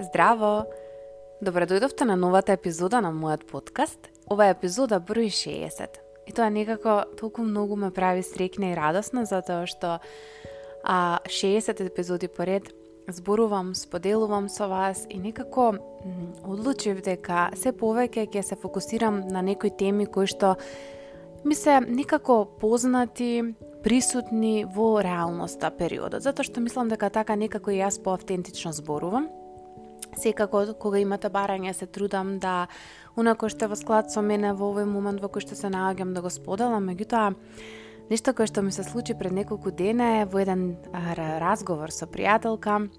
Здраво! Добре дојдовте на новата епизода на мојот подкаст. Ова е епизода број 60. И тоа некако толку многу ме прави срекна и радосна, затоа што а, 60 епизоди поред зборувам, споделувам со вас и некако одлучив дека се повеќе ќе се фокусирам на некои теми кои што ми се некако познати, присутни во реалноста периодот, затоа што мислам дека така некако и јас поавтентично зборувам Секако, кога имате барање, се трудам да унако што во склад со мене во овој момент во кој што се наоѓам да го споделам, меѓутоа, нешто кое што ми се случи пред неколку дена е во еден разговор со пријателка.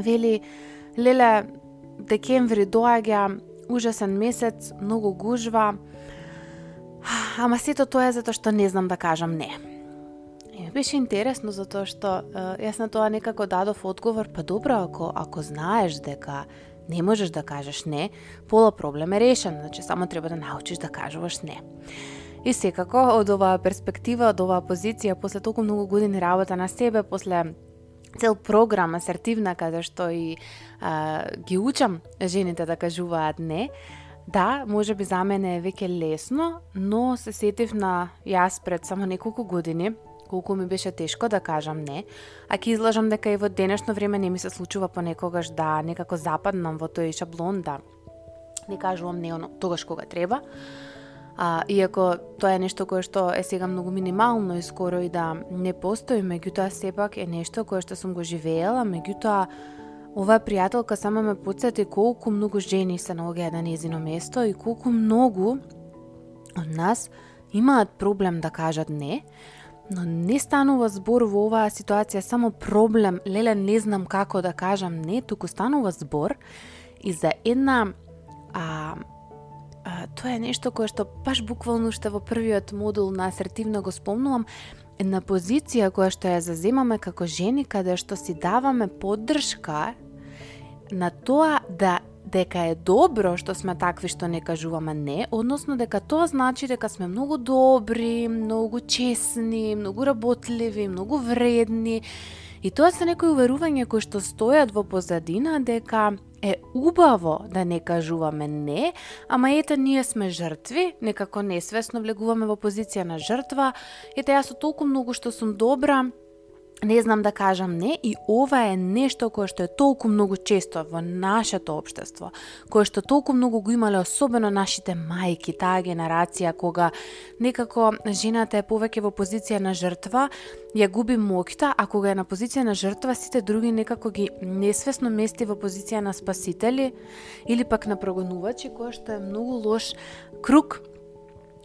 Вели, леле, декември доаѓа, ужасен месец, многу гужва, ама сето тоа е затоа што не знам да кажам не беше интересно затоа што јас на тоа некако дадов одговор, па добро ако ако знаеш дека не можеш да кажеш не, пола проблем е решен, значи само треба да научиш да кажуваш не. И секако од оваа перспектива, од оваа позиција, после толку многу години работа на себе, после цел програм асертивна каде што и а, ги учам жените да кажуваат не, Да, може би за мене е веќе лесно, но се сетив на јас пред само неколку години, колку ми беше тешко да кажам не, а ќе излажам дека и во денешно време не ми се случува понекогаш да некако западнам во тој шаблон да не кажувам не оно тогаш кога треба. А, иако тоа е нешто кое што е сега многу минимално и скоро и да не постои, меѓутоа сепак е нешто кое што сум го живеела, меѓутоа оваа пријателка само ме подсети колку многу жени се наоѓаат на незино место и колку многу од нас имаат проблем да кажат не, Но не станува збор во оваа ситуација само проблем, леле не знам како да кажам не, туку станува збор и за една а, а, тоа е нешто кое што баш буквално уште во првиот модул на асертивно го спомнувам, една позиција која што ја заземаме како жени, каде што си даваме поддршка на тоа да дека е добро што сме такви што не кажуваме не, односно дека тоа значи дека сме многу добри, многу чесни, многу работливи, многу вредни. И тоа се некои уверувања кои што стојат во позадина дека е убаво да не кажуваме не, ама ете ние сме жртви, некако несвесно влегуваме во позиција на жртва, ете јас со толку многу што сум добра, не знам да кажам не и ова е нешто кое што е толку многу често во нашето општество, кое што толку многу го имале особено нашите мајки, таа генерација кога некако жената е повеќе во позиција на жртва, ја губи моќта, а кога е на позиција на жртва, сите други некако ги несвесно мести во позиција на спасители или пак на прогонувачи, кое што е многу лош круг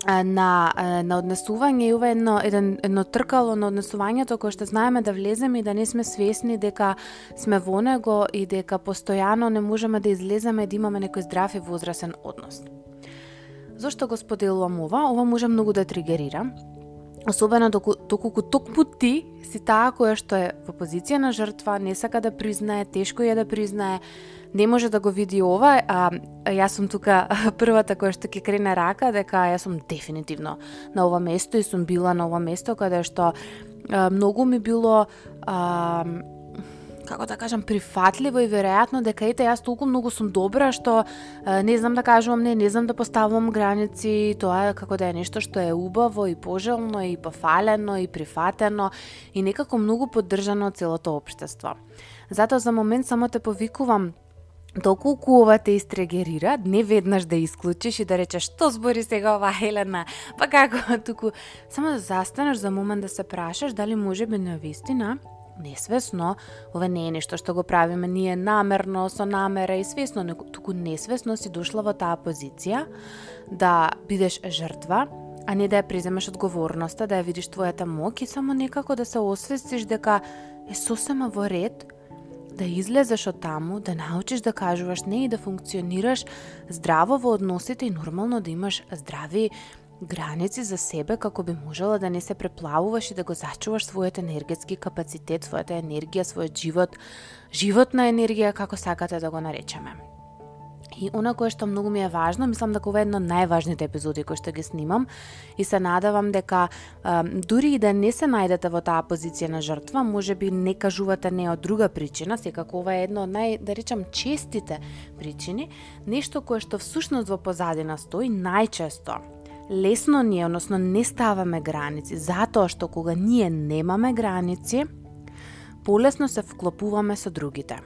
на, на однесување и ова е едно, еден, едно тркало на однесувањето кое што знаеме да влеземе и да не сме свесни дека сме во него и дека постојано не можеме да излеземе да имаме некој здрав и возрасен однос. Зошто го споделувам ова? Ова може многу да тригерира. Особено доколку токму ти си таа која што е во позиција на жртва, не сака да признае, тешко ја да признае, не може да го види ова, а јас сум тука првата која што ќе крене рака дека јас сум дефинитивно на ова место и сум била на ова место каде што а, многу ми било а, како да кажам, прифатливо и веројатно дека ете јас толку многу сум добра што а, не знам да кажувам не, не знам да поставувам граници, тоа е како да е нешто што е убаво и пожелно и пофалено и прифатено и некако многу поддржано целото општество. Затоа за момент само те повикувам доколку ова те истрегерира, не веднаш да исклучиш и да речеш што збори сега ова Елена, па како, туку само да застанеш за момент да се прашаш дали може би на вистина несвесно, ова не е нешто што го правиме ние намерно, со намера и свесно, туку несвесно си дошла во таа позиција да бидеш жртва, а не да ја преземеш одговорноста, да ја видиш твојата моќ и само некако да се освестиш дека е сосема во ред да излезеш од таму, да научиш да кажуваш не и да функционираш здраво во односите и нормално да имаш здрави граници за себе како би можела да не се преплавуваш и да го зачуваш својот енергетски капацитет, својата енергија, својот живот, животна енергија како сакате да го наречеме. И она кое што многу ми е важно, мислам дека ова е едно од најважните епизоди кои што ги снимам и се надавам дека дури и да не се најдете во таа позиција на жртва, може би не кажувате не од друга причина, секако ова е едно од нај, да речам, честите причини, нешто кое што всушност во позадина стои најчесто лесно ние, односно не ставаме граници, затоа што кога ние немаме граници, полесно се вклопуваме со другите.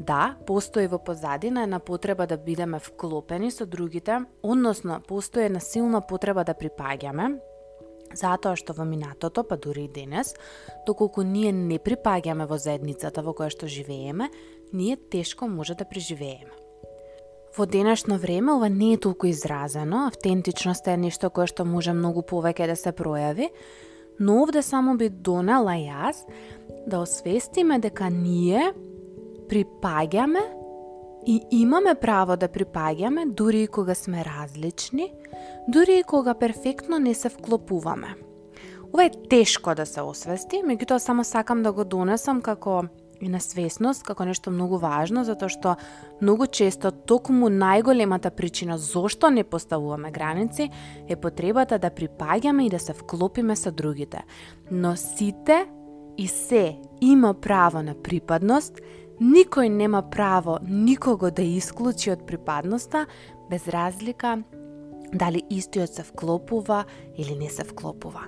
Да, постои во позадина една потреба да бидеме вклопени со другите, односно постои една силна потреба да припаѓаме, затоа што во минатото, па дури и денес, доколку ние не припаѓаме во заедницата во која што живееме, ние тешко може да преживееме. Во денешно време ова не е толку изразено, автентичноста е нешто кое што може многу повеќе да се пројави, но овде само би донела јас да освестиме дека ние припаѓаме и имаме право да припаѓаме дури и кога сме различни, дури и кога перфектно не се вклопуваме. Ова е тешко да се освести, меѓутоа само сакам да го донесам како и на свесност како нешто многу важно, затоа што многу често токму најголемата причина зошто не поставуваме граници е потребата да припаѓаме и да се вклопиме со другите. Но сите и се има право на припадност, Никој нема право никого да исклучи од припадноста, без разлика дали истиот се вклопува или не се вклопува.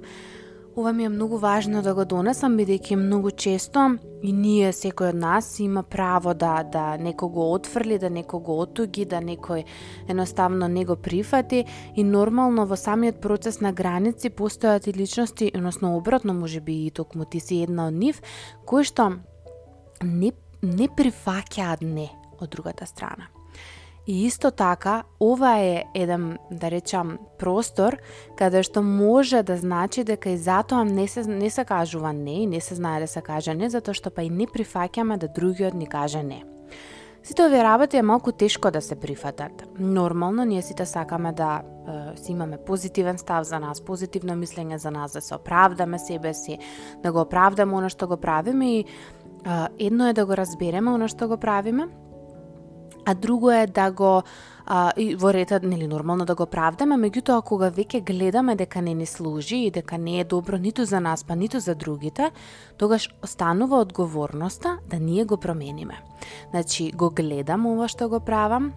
Ова ми е многу важно да го донесам, бидејќи многу често и ние, секој од нас, има право да, да некого отфрли, да некого отуги, да некој едноставно не го прифати и нормално во самиот процес на граници постојат и личности, односно обратно, може би и токму ти си една од нив, кои што не не прифаќаат не од другата страна. И исто така, ова е еден, да речам, простор каде што може да значи дека и затоа не се, не се кажува не и не се знае да се каже не, затоа што па и не прифаќаме да другиот ни каже не. Сите овие работи е малку тешко да се прифатат. Нормално, ние сите сакаме да е, си имаме позитивен став за нас, позитивно мислење за нас, да се оправдаме себе си, да го оправдаме оно што го правиме и едно е да го разбереме оно што го правиме, а друго е да го а, и во рета нели нормално да го правдаме, меѓутоа кога веќе гледаме дека не ни служи и дека не е добро ниту за нас, па ниту за другите, тогаш останува одговорноста да ние го промениме. Значи, го гледам ова што го правам,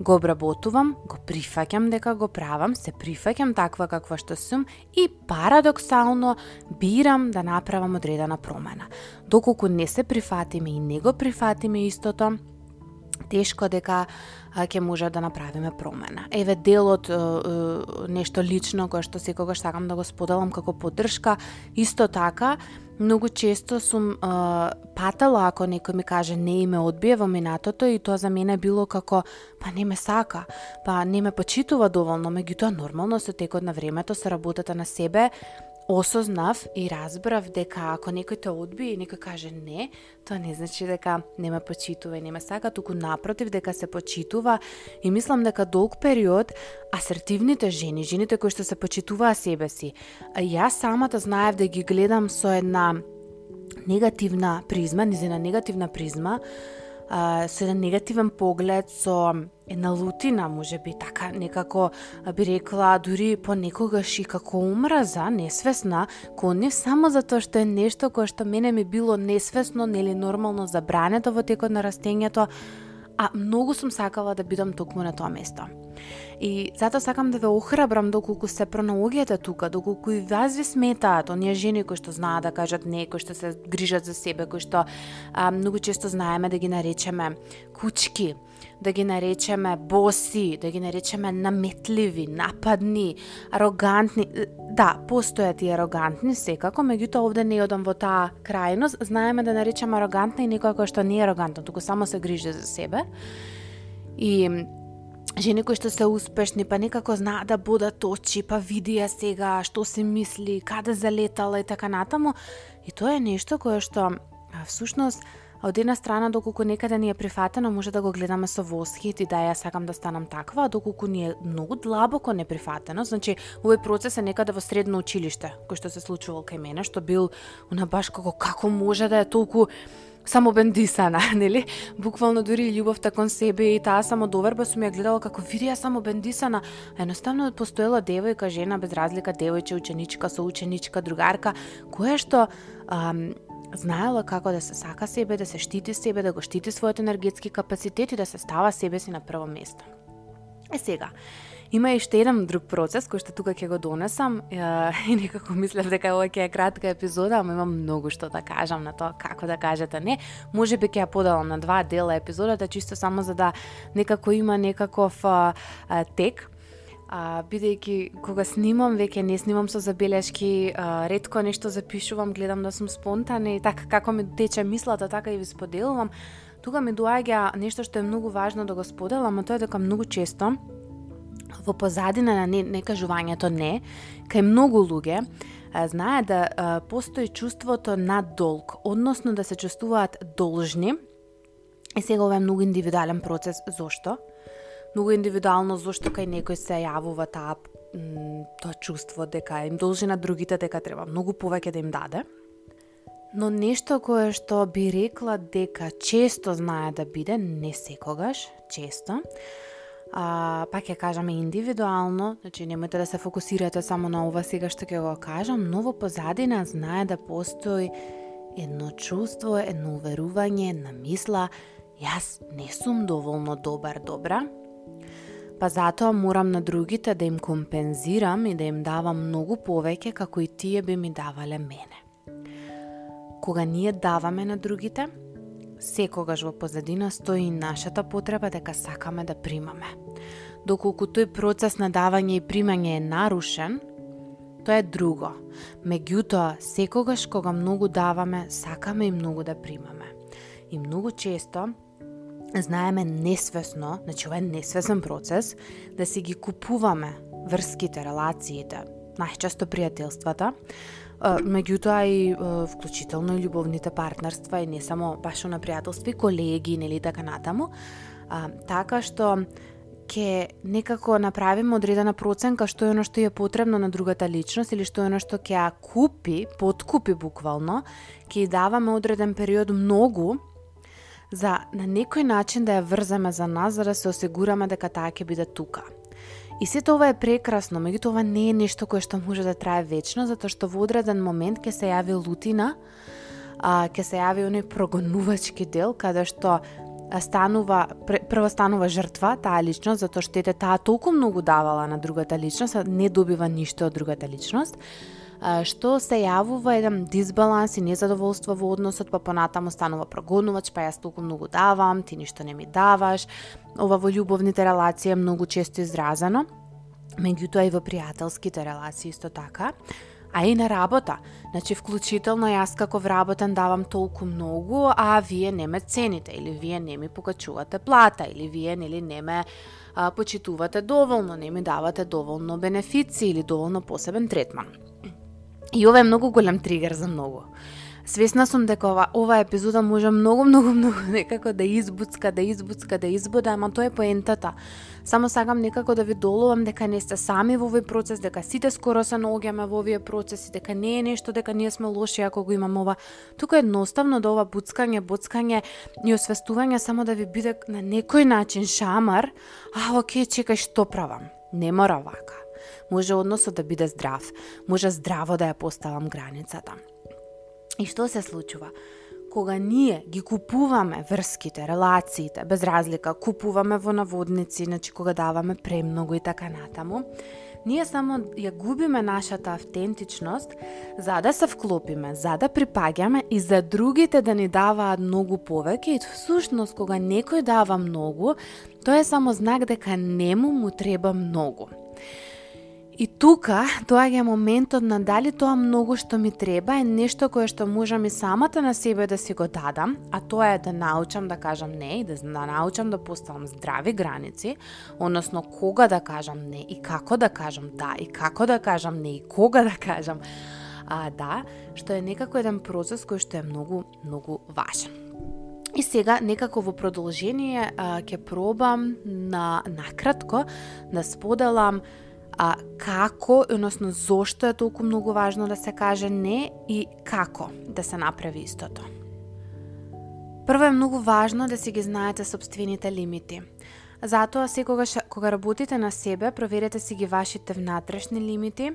го обработувам, го прифаќам дека го правам, се прифаќам таква каква што сум и парадоксално бирам да направам одредена промена. Доколку не се прифатиме и не го прифатиме истото, тешко дека ќе може да направиме промена. Еве дел од нешто лично кое што секогаш сакам да го споделам како поддршка, исто така многу често сум е, патала ако некој ми каже не ме одбие во минатото и тоа за мене било како па не ме сака, па не ме почитува доволно, меѓутоа нормално со текот на времето со работата на себе осознав и разбрав дека ако некој те одби и некој каже не, тоа не значи дека нема почитува и нема сака, туку напротив дека се почитува. И мислам дека долг период асертивните жени, жените кои што се почитуваа себе си, а јас самата знаев да ги гледам со една негативна призма, низина негативна призма, а, со еден негативен поглед, со една лутина, може би така некако би рекла дури понекогаш и како омраза, несвесна, кон не само затоа што е нешто кое што мене ми било несвесно, нели нормално забрането во текот на растењето, а многу сум сакала да бидам токму на тоа место. И затоа сакам да ве охрабрам доколку се пронаоѓате тука, доколку и вас ви сметаат оние жени кои што знаат да кажат не, кои што се грижат за себе, кои што а, многу често знаеме да ги наречеме кучки, да ги наречеме боси, да ги наречеме наметливи, нападни, арогантни. Да, постојат и арогантни секако, меѓутоа овде не одам во таа крајност. Знаеме да наречеме арогантна и некоја која што не е арогантна, туку само се грижи за себе. И жени кои што се успешни, па некако знаат да бодат очи, па види ја сега што се мисли, каде залетала и така натаму. И тоа е нешто кое што всушност А од една страна, доколку некаде ни е прифатено, може да го гледаме со восхит и да ја сакам да станам таква, а доколку ни е многу длабоко неприфатено, значи овој процес е некаде во средно училиште, кој што се случувал кај мене, што бил она баш како како може да е толку само бендисана, нели? Буквално дури и љубовта кон себе и таа само доверба сум ја гледала како види ја само бендисана. Едноставно постоела девојка, жена без разлика, девојче, ученичка, соученичка, другарка, која што ам, знаела како да се сака себе, да се штити себе, да го штити својот енергетски капацитет и да се става себе си на прво место. Е сега, Има и уште еден друг процес кој што тука ќе го донесам и некако мислев дека ова ќе е кратка епизода, ама имам многу што да кажам на тоа како да кажете не. Може би ќе ја поделам на два дела епизодата чисто само за да некако има некаков а, а, тек а, бидејќи кога снимам, веќе не снимам со забелешки, а, ретко нешто запишувам, гледам да сум спонтана и така како ми тече мислата, така и ви споделувам, тука ми доаѓа нешто што е многу важно да го споделам, а тоа е дека многу често во позадина на не, некажувањето не, кај многу луѓе, знае да а, постои чувството на долг, односно да се чувствуваат должни. И сега ова е многу индивидуален процес. Зошто? Многу индивидуално зошто кај некој се јавува таа тоа чувство дека им должи на другите дека треба многу повеќе да им даде. Но нешто кое што би рекла дека често знае да биде, не секогаш, често, а, пак ќе кажаме индивидуално, значи немојте да се фокусирате само на ова сега што ќе го кажам, но во позадина знае да постои едно чувство, едно уверување, една мисла, јас не сум доволно добар, добра, па затоа морам на другите да им компензирам и да им давам многу повеќе како и тие би ми давале мене. Кога ние даваме на другите, секогаш во позадина стои нашата потреба дека сакаме да примаме. Доколку тој процес на давање и примање е нарушен, тоа е друго. Меѓутоа, секогаш кога многу даваме, сакаме и многу да примаме. И многу често знаеме несвесно, значи ова е несвесен процес, да си ги купуваме врските, релациите, најчесто пријателствата, меѓутоа и вклучително и љубовните партнерства и не само баш на пријателство и колеги нели така натаму, а, така што ќе некако направиме одредена проценка што е оно што е потребно на другата личност или што е оно што ќе ја купи, подкупи буквално, ќе ја даваме одреден период многу за на некој начин да ја врземе за нас за да се осигураме дека таа ќе биде тука. И сето ова е прекрасно, меѓутоа ова не е нешто кое што може да трае вечно, затоа што во одреден момент ќе се јави лутина, а, ќе се јави оној прогонувачки дел, каде што станува, прво станува жртва таа личност, затоа што ете таа толку многу давала на другата личност, а не добива ништо од другата личност што се јавува еден дисбаланс и незадоволство во односот, па понатаму станува прогонувач, па јас толку многу давам, ти ништо не ми даваш. Ова во љубовните релации е многу често изразено, меѓутоа и во пријателските релации исто така а и на работа. Значи, вклучително јас како вработен давам толку многу, а вие не ме цените, или вие не ми покачувате плата, или вие нели не ме а, почитувате доволно, не ми давате доволно бенефици или доволно посебен третман. И ова е многу голем тригер за многу. Свесна сум дека ова, ова епизода може многу, многу, многу некако да избуцка, да избуцка, да избуда, ама тоа е поентата. Само сакам некако да ви доловам дека не сте сами во овој процес, дека сите скоро се наоѓаме во овие процеси, дека не е нешто дека ние сме лоши ако го имаме ова. Тука едноставно да ова буцкање, буцкање и освестување само да ви биде на некој начин шамар, а окей, чекај што правам. Не мора вака. Може односот да биде здрав, може здраво да ја поставам границата. И што се случува? Кога ние ги купуваме врските, релациите, без разлика, купуваме во наводници, значи кога даваме премногу и така натаму, ние само ја губиме нашата автентичност за да се вклопиме, за да припаѓаме и за другите да ни даваат многу повеќе и всушност кога некој дава многу, тоа е само знак дека нему му треба многу. И тука доаѓа моментот на дали тоа многу што ми треба е нешто кое што можам и самата на себе да си го дадам, а тоа е да научам да кажам не и да, да научам да поставам здрави граници, односно кога да кажам не и како да кажам да и како да кажам не и кога да кажам а, да, што е некако еден процес кој што е многу, многу важен. И сега некако во продолжение ќе пробам на накратко да споделам а, како, односно зошто е толку многу важно да се каже не и како да се направи истото. Прво е многу важно да си ги знаете собствените лимити. Затоа секогаш кога работите на себе, проверете си ги вашите внатрешни лимити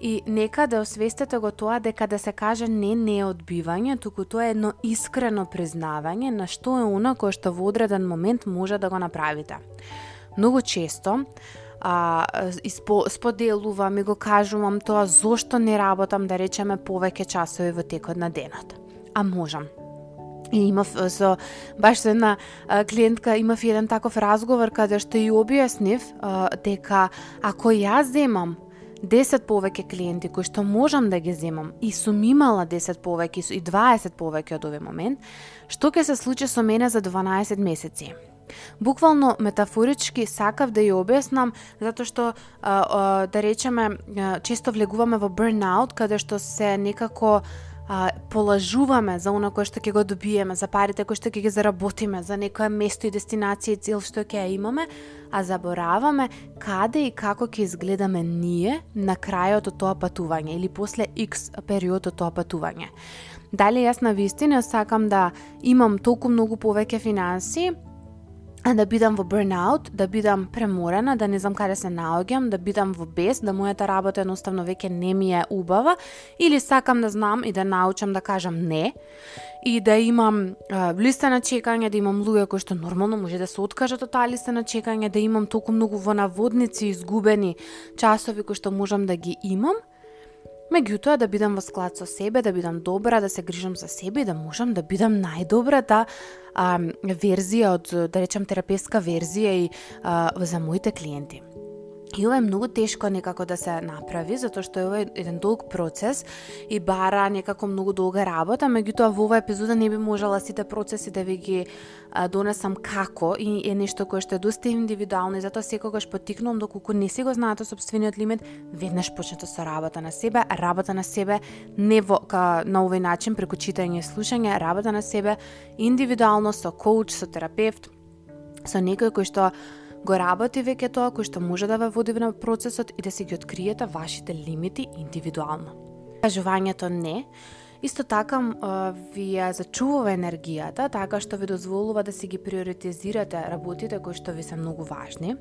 и нека да освестите го тоа дека да се каже не не е одбивање, туку тоа е едно искрено признавање на што е она кое што во одреден момент може да го направите. Многу често а, испо, споделувам и го кажувам тоа зошто не работам да речеме повеќе часови во текот на денот. А можам. И имав со баш со една а, клиентка имав еден таков разговор каде што и објаснив а, дека ако јас земам 10 повеќе клиенти кои што можам да ги земам и сум имала 10 повеќе и 20 повеќе од овој момент, што ќе се случи со мене за 12 месеци? Буквално метафорички сакав да ја објаснам затоа што а, а, да речеме често влегуваме во burnout каде што се некако а, полажуваме за она кое што ќе го добиеме, за парите кои што ќе ги заработиме, за некоја место и дестинација и цел што ќе ја имаме, а забораваме каде и како ќе изгледаме ние на крајот од тоа патување или после X период од тоа патување. Дали јас на вистина сакам да имам толку многу повеќе финанси, а да бидам во burnout, да бидам преморена, да не знам каде се наоѓам, да бидам во бес, да мојата работа едноставно веќе не ми е убава, или сакам да знам и да научам да кажам не, и да имам а, листа на чекање, да имам луѓе кои што нормално може да се откажат од таа листа на чекање, да имам толку многу во наводници изгубени часови кои што можам да ги имам, Меѓутоа да бидам во склад со себе, да бидам добра, да се грижам за себе и да можам да бидам најдобрата а, верзија од, да речам, терапевска верзија и а, за моите клиенти. И ова е многу тешко некако да се направи, затоа што е ова еден долг процес и бара некако многу долга работа, меѓутоа во оваа епизода не би можела сите процеси да ви ги а, донесам како и е нешто кое што е доста индивидуално и затоа секогаш потикнувам доколку не си го знаете собствениот лимит, веднаш почнете со работа на себе, работа на себе не во ка, на овој начин преку читање и слушање, работа на себе индивидуално со коуч, со терапевт, со некој кој што го работи веќе тоа кој што може да ве води на процесот и да си ги откриете вашите лимити индивидуално. Кажувањето не, Исто така ви ја зачувува енергијата, така што ви дозволува да си ги приоритизирате работите кои што ви се многу важни.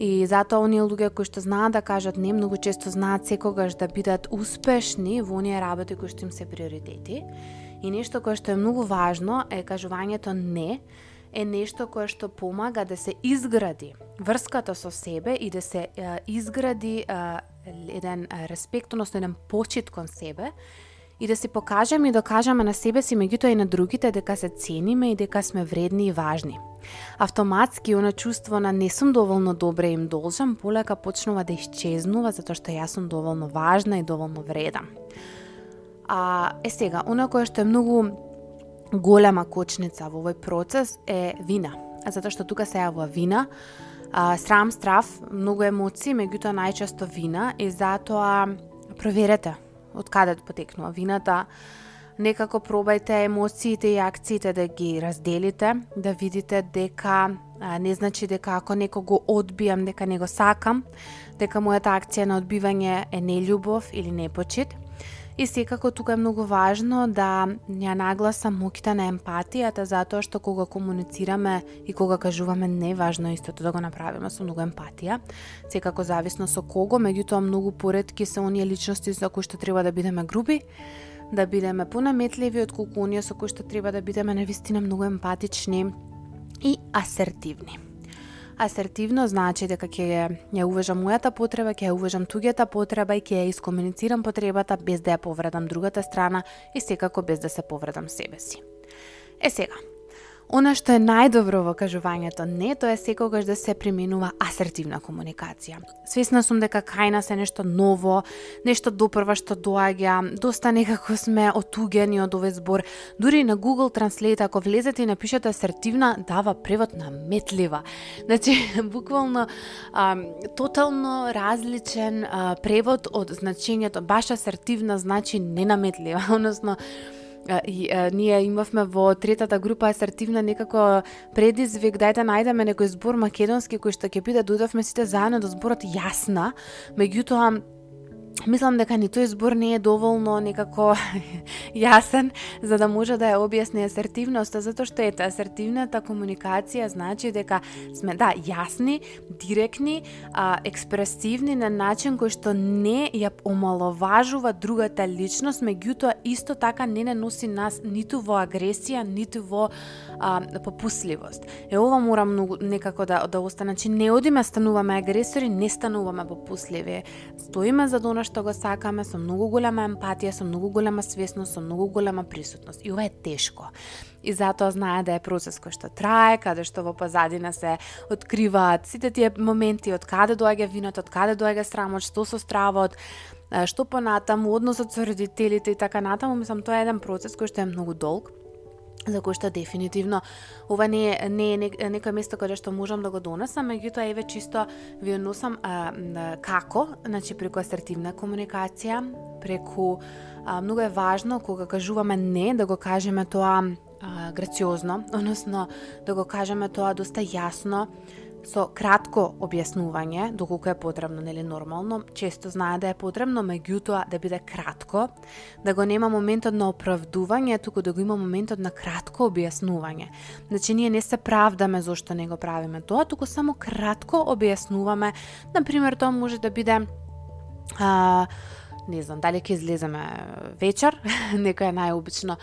И затоа оние луѓе кои што знаат да кажат не, многу често знаат секогаш да бидат успешни во оние работи кои што им се приоритети. И нешто кое што е многу важно е кажувањето не, е нешто кое што помага да се изгради врската со себе и да се е, изгради е, еден респект, односно еден почит кон себе и да се покажеме и докажеме на себе си, меѓутоа и на другите, дека се цениме и дека сме вредни и важни. Автоматски, она чувство на не сум доволно добре им должам, полека почнува да исчезнува, затоа што јас сум доволно важна и доволно вреда. А, е сега, она кое што е многу голема кочница во овој процес е вина. Затоа што тука се јавува вина, а, срам, страф, многу емоции, меѓутоа најчесто вина и затоа проверете од каде потекнува вината. Некако пробајте емоциите и акциите да ги разделите, да видите дека а, не значи дека ако некого одбијам, дека не го сакам, дека мојата акција на одбивање е нелюбов или непочит И секако тука е многу важно да ја нагласам моките на емпатијата затоа што кога комуницираме и кога кажуваме не важно истото да го направиме со многу емпатија. Секако зависно со кого, меѓутоа многу поредки се оние личности за кои што треба да бидеме груби, да бидеме понаметливи од колку оние со кои што треба да бидеме навистина многу емпатични и асертивни. Асертивно значи дека ќе ја уважам мојата потреба, ќе ја уважам туѓата потреба и ќе ја искомуницирам потребата без да ја повредам другата страна и секако без да се повредам себе си. Е сега, Она што е најдобро во кажувањето не, тоа е секогаш да се применува асертивна комуникација. Свесна сум дека кај нас е нешто ново, нешто допрва што доаѓа, доста некако сме отугени од овој збор. Дури на Google Translate, ако влезете и напишете асертивна, дава превод на метлива. Значи, буквално, а, тотално различен а, превод од значењето баш асертивна значи ненаметлива, односно и, а, ние имавме во третата група асертивна некако предизвик, дајте најдеме некој збор македонски кој што ќе биде додавме сите заедно до зборот јасна, меѓутоа Мислам дека ни тој збор не е доволно некако јасен за да може да ја објасни асертивноста, затоа што ете асертивната комуникација значи дека сме да јасни, директни, а, експресивни на начин кој што не ја омаловажува другата личност, меѓутоа исто така не не носи нас ниту во агресија, ниту во а, попусливост. Е ова мора многу некако да да остане, значи не одиме стануваме агресори, не стануваме попусливи. Стоиме за она што го сакаме со многу голема емпатија, со многу голема свесност, со многу голема присутност. И ова е тешко. И затоа знае да е процес кој што трае, каде што во позадина се откриваат сите тие моменти од каде доаѓа виното, од каде доаѓа срамот, што со стравот, што понатаму, односот со родителите и така натаму, мислам тоа е еден процес кој што е многу долг за кој што дефинитивно ова не е не е некој место каде што можам да го донесам, меѓутоа еве чисто ви носам а, како, значи преку асертивна комуникација, преку а, многу е важно кога кажуваме не да го кажеме тоа а, грациозно, односно да го кажеме тоа доста јасно, со кратко објаснување, доколку е потребно, нели нормално, често знае да е потребно, меѓутоа да биде кратко, да го нема моментот на оправдување, туку да го има моментот на кратко објаснување. Значи ние не се правдаме зошто не го правиме тоа, туку само кратко објаснуваме. На пример, тоа може да биде а, не знам, дали ќе излеземе вечер, некој е најобично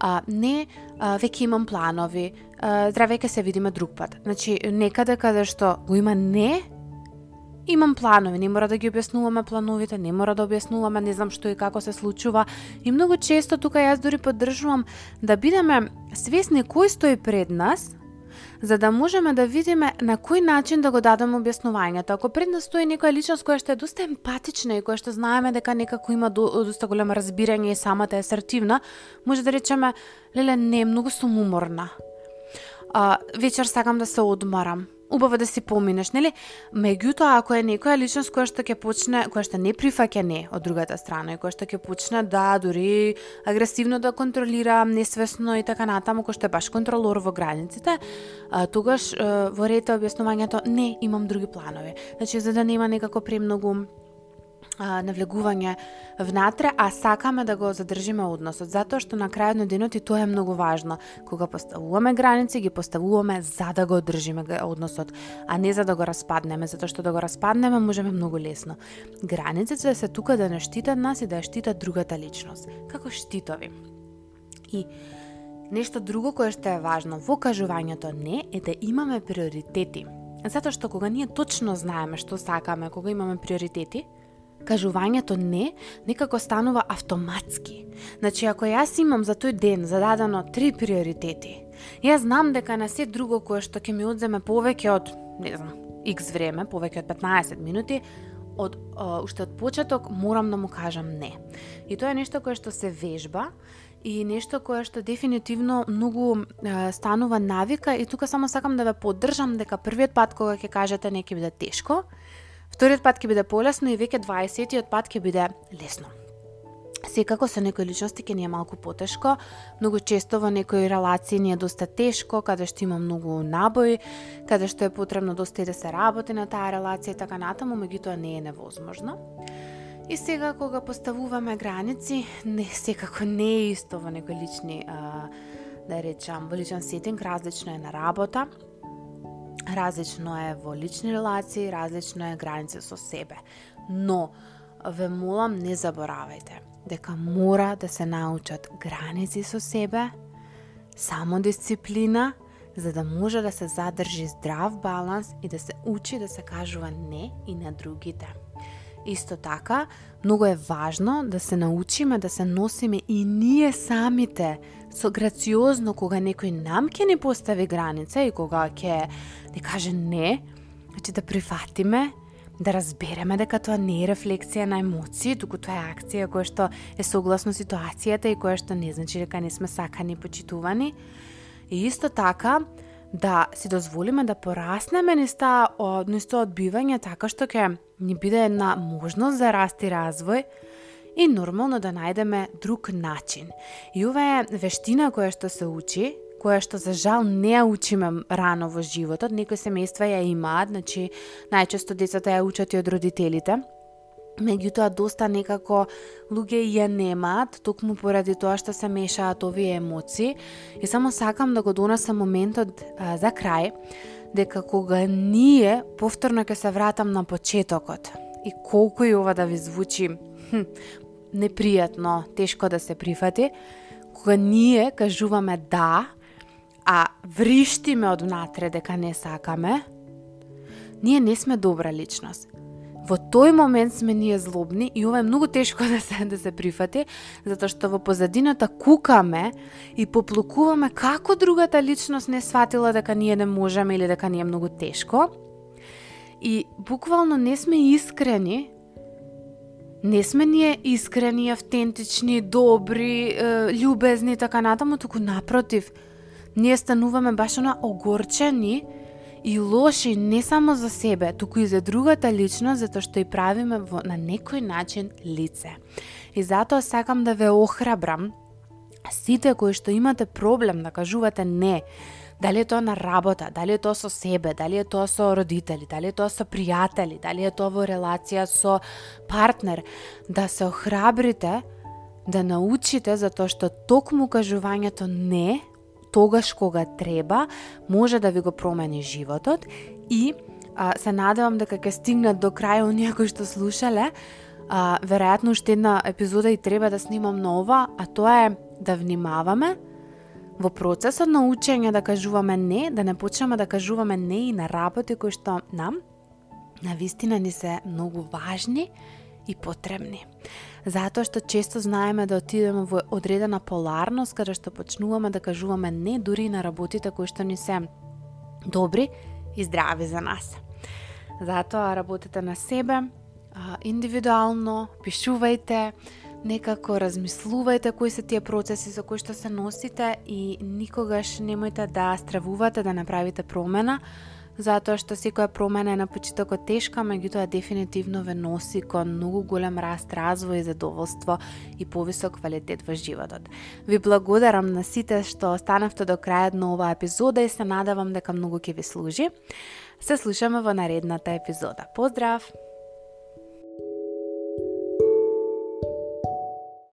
а, не, а, веќе имам планови, а, здраве ќе се видиме друг пат. Значи, некаде да каде што го има не, имам планови, не мора да ги објаснуваме плановите, не мора да објаснуваме не знам што и како се случува. И многу често тука јас дури поддржувам да бидеме свесни кој стои пред нас, за да можеме да видиме на кој начин да го дадеме објаснувањето. Ако пред нас стои некоја личност која што е доста емпатична и која што знаеме дека некако има до, доста големо разбирање и самата е асертивна, може да речеме, леле, не, многу сум уморна. А, вечер сакам да се одмарам убаво да си поминеш, нели? Меѓутоа, ако е некоја личност која што ќе почне, која што не прифаќа не од другата страна и која што ќе почне да дури агресивно да контролира несвесно и така натаму, кој што е баш контролор во границите, а, тогаш во ред објаснувањето не, имам други планови. Значи за да нема некако премногу навлегување внатре, а сакаме да го задржиме односот, затоа што на крајот на денот и тоа е многу важно. Кога поставуваме граници, ги поставуваме за да го одржиме односот, а не за да го распаднеме, затоа што да го распаднеме можеме многу лесно. Границите се тука да не штитат нас и да ја штитат другата личност, како штитови. И нешто друго кое што е важно во кажувањето не е да имаме приоритети. Затоа што кога ние точно знаеме што сакаме, кога имаме приоритети, кажувањето не некако станува автоматски. Значи, ако јас имам за тој ден зададено три приоритети, јас знам дека на се друго кое што ќе ми одземе повеќе од, не знам, x време, повеќе од 15 минути, од о, уште од почеток морам да му кажам не. И тоа е нешто кое што се вежба и нешто кое што дефинитивно многу е, станува навика и тука само сакам да ве поддржам дека првиот пат кога ќе кажете не ќе биде тешко, Вториот пат ќе биде полесно и веќе 20-тиот пат ќе биде лесно. Секако со некои личности ќе ни е малку потешко, многу често во некои релации ни е доста тешко, каде што има многу набој, каде што е потребно доста и да се работи на таа релација и така натаму, меѓутоа не е невозможно. И сега кога поставуваме граници, не секако не е исто во некои лични а, да речам, во личен сетинг, различно е на работа, Различно е во лични релации, различно е граница со себе. Но, ве молам, не заборавајте дека мора да се научат граници со себе, само дисциплина, за да може да се задржи здрав баланс и да се учи да се кажува не и на другите. Исто така, многу е важно да се научиме да се носиме и ние самите со грациозно кога некој нам ќе ни постави граница и кога ќе ни каже не, значи да прифатиме, да разбереме дека тоа не е рефлексија на емоции, туку тоа е акција која што е согласно ситуацијата и која што не значи дека не сме сакани и почитувани. И исто така, да си дозволиме да пораснеме низ таа низ тоа одбивање така што ќе ни биде една можност за раст и развој и нормално да најдеме друг начин. И ова е вештина која што се учи, која што за жал не ја учиме рано во животот. Некои семејства ја имаат, значи најчесто децата ја учат и од родителите. Меѓутоа, доста некако луѓе ја немаат, токму поради тоа што се мешаат овие емоции. И само сакам да го донесам моментот а, за крај, дека кога ние, повторно ќе се вратам на почетокот, и колку и ова да ви звучи хм, непријатно, тешко да се прифати, кога ние кажуваме да, а вриштиме од внатре дека не сакаме, ние не сме добра личност. Во тој момент сме ние злобни и ова е многу тешко да се да се прифати, затоа што во позадината кукаме и поплукуваме како другата личност не сватила дека ние не можеме или дека ни е многу тешко. И буквално не сме искрени не сме ние искрени, автентични, добри, љубезни и така натаму, туку напротив, ние стануваме баш она огорчени и лоши не само за себе, туку и за другата личност, затоа што и правиме во, на некој начин лице. И затоа сакам да ве охрабрам, сите кои што имате проблем да кажувате не, дали е тоа на работа, дали е тоа со себе, дали е тоа со родители, дали е тоа со пријатели, дали е тоа во релација со партнер, да се охрабрите, да научите за тоа што токму кажувањето не тогаш кога треба, може да ви го промени животот и а, се надевам дека ќе стигнат до крај оние кои што слушале. А, веројатно уште една епизода и треба да снимам нова, а тоа е да внимаваме во процесот на учење да кажуваме не, да не почнеме да кажуваме не и на работи кои што нам на вистина ни се многу важни и потребни. Затоа што често знаеме да отидеме во одредена поларност каде што почнуваме да кажуваме не дури на работите кои што ни се добри и здрави за нас. Затоа работете на себе, индивидуално, пишувајте, некако размислувајте кои се тие процеси со кои што се носите и никогаш немојте да стравувате да направите промена, затоа што секоја промена е на почетокот тешка, меѓутоа дефинитивно ве носи кон многу голем раст, развој, задоволство и повисок квалитет во животот. Ви благодарам на сите што останавте до крајот на оваа епизода и се надавам дека многу ќе ви служи. Се слушаме во наредната епизода. Поздрав!